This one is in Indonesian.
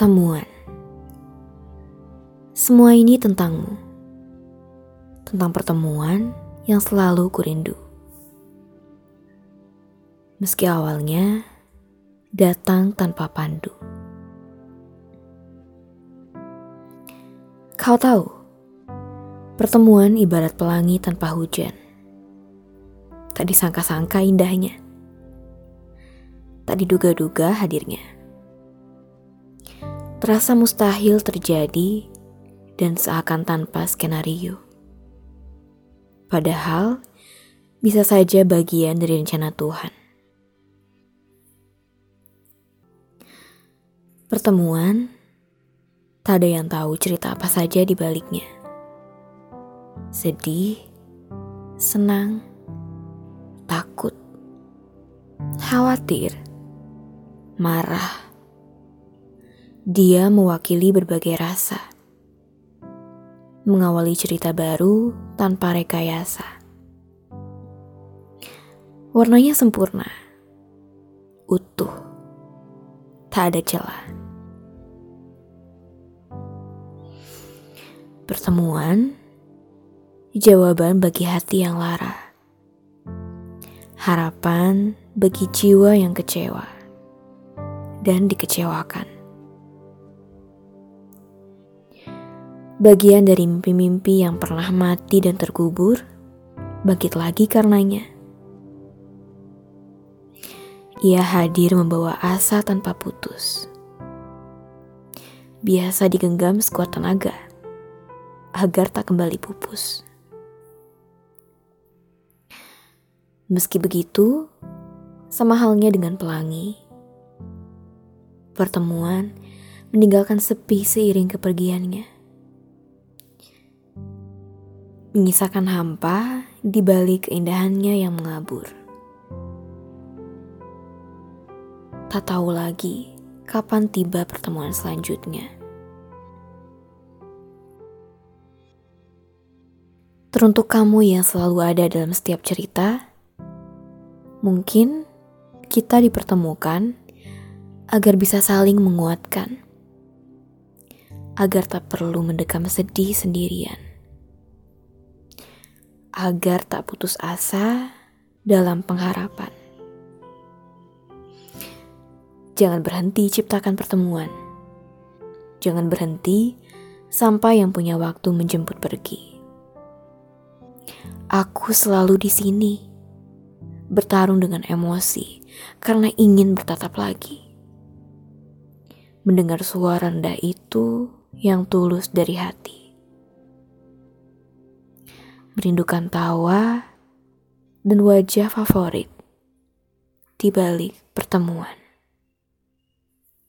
Pertemuan. Semua ini tentangmu. Tentang pertemuan yang selalu kurindu. Meski awalnya datang tanpa pandu. Kau tahu, pertemuan ibarat pelangi tanpa hujan. Tak disangka-sangka indahnya. Tak diduga-duga hadirnya terasa mustahil terjadi dan seakan tanpa skenario. Padahal bisa saja bagian dari rencana Tuhan. Pertemuan, tak ada yang tahu cerita apa saja di baliknya. Sedih, senang, takut, khawatir, marah, dia mewakili berbagai rasa, mengawali cerita baru tanpa rekayasa. Warnanya sempurna, utuh, tak ada celah. Pertemuan, jawaban bagi hati yang lara, harapan bagi jiwa yang kecewa dan dikecewakan. bagian dari mimpi-mimpi yang pernah mati dan terkubur, bangkit lagi karenanya. Ia hadir membawa asa tanpa putus. Biasa digenggam sekuat tenaga, agar tak kembali pupus. Meski begitu, sama halnya dengan pelangi, pertemuan meninggalkan sepi seiring kepergiannya menyisakan hampa di balik keindahannya yang mengabur. Tak tahu lagi kapan tiba pertemuan selanjutnya. Teruntuk kamu yang selalu ada dalam setiap cerita, mungkin kita dipertemukan agar bisa saling menguatkan, agar tak perlu mendekam sedih sendirian agar tak putus asa dalam pengharapan. Jangan berhenti ciptakan pertemuan. Jangan berhenti sampai yang punya waktu menjemput pergi. Aku selalu di sini, bertarung dengan emosi karena ingin bertatap lagi. Mendengar suara rendah itu yang tulus dari hati merindukan tawa dan wajah favorit di balik pertemuan.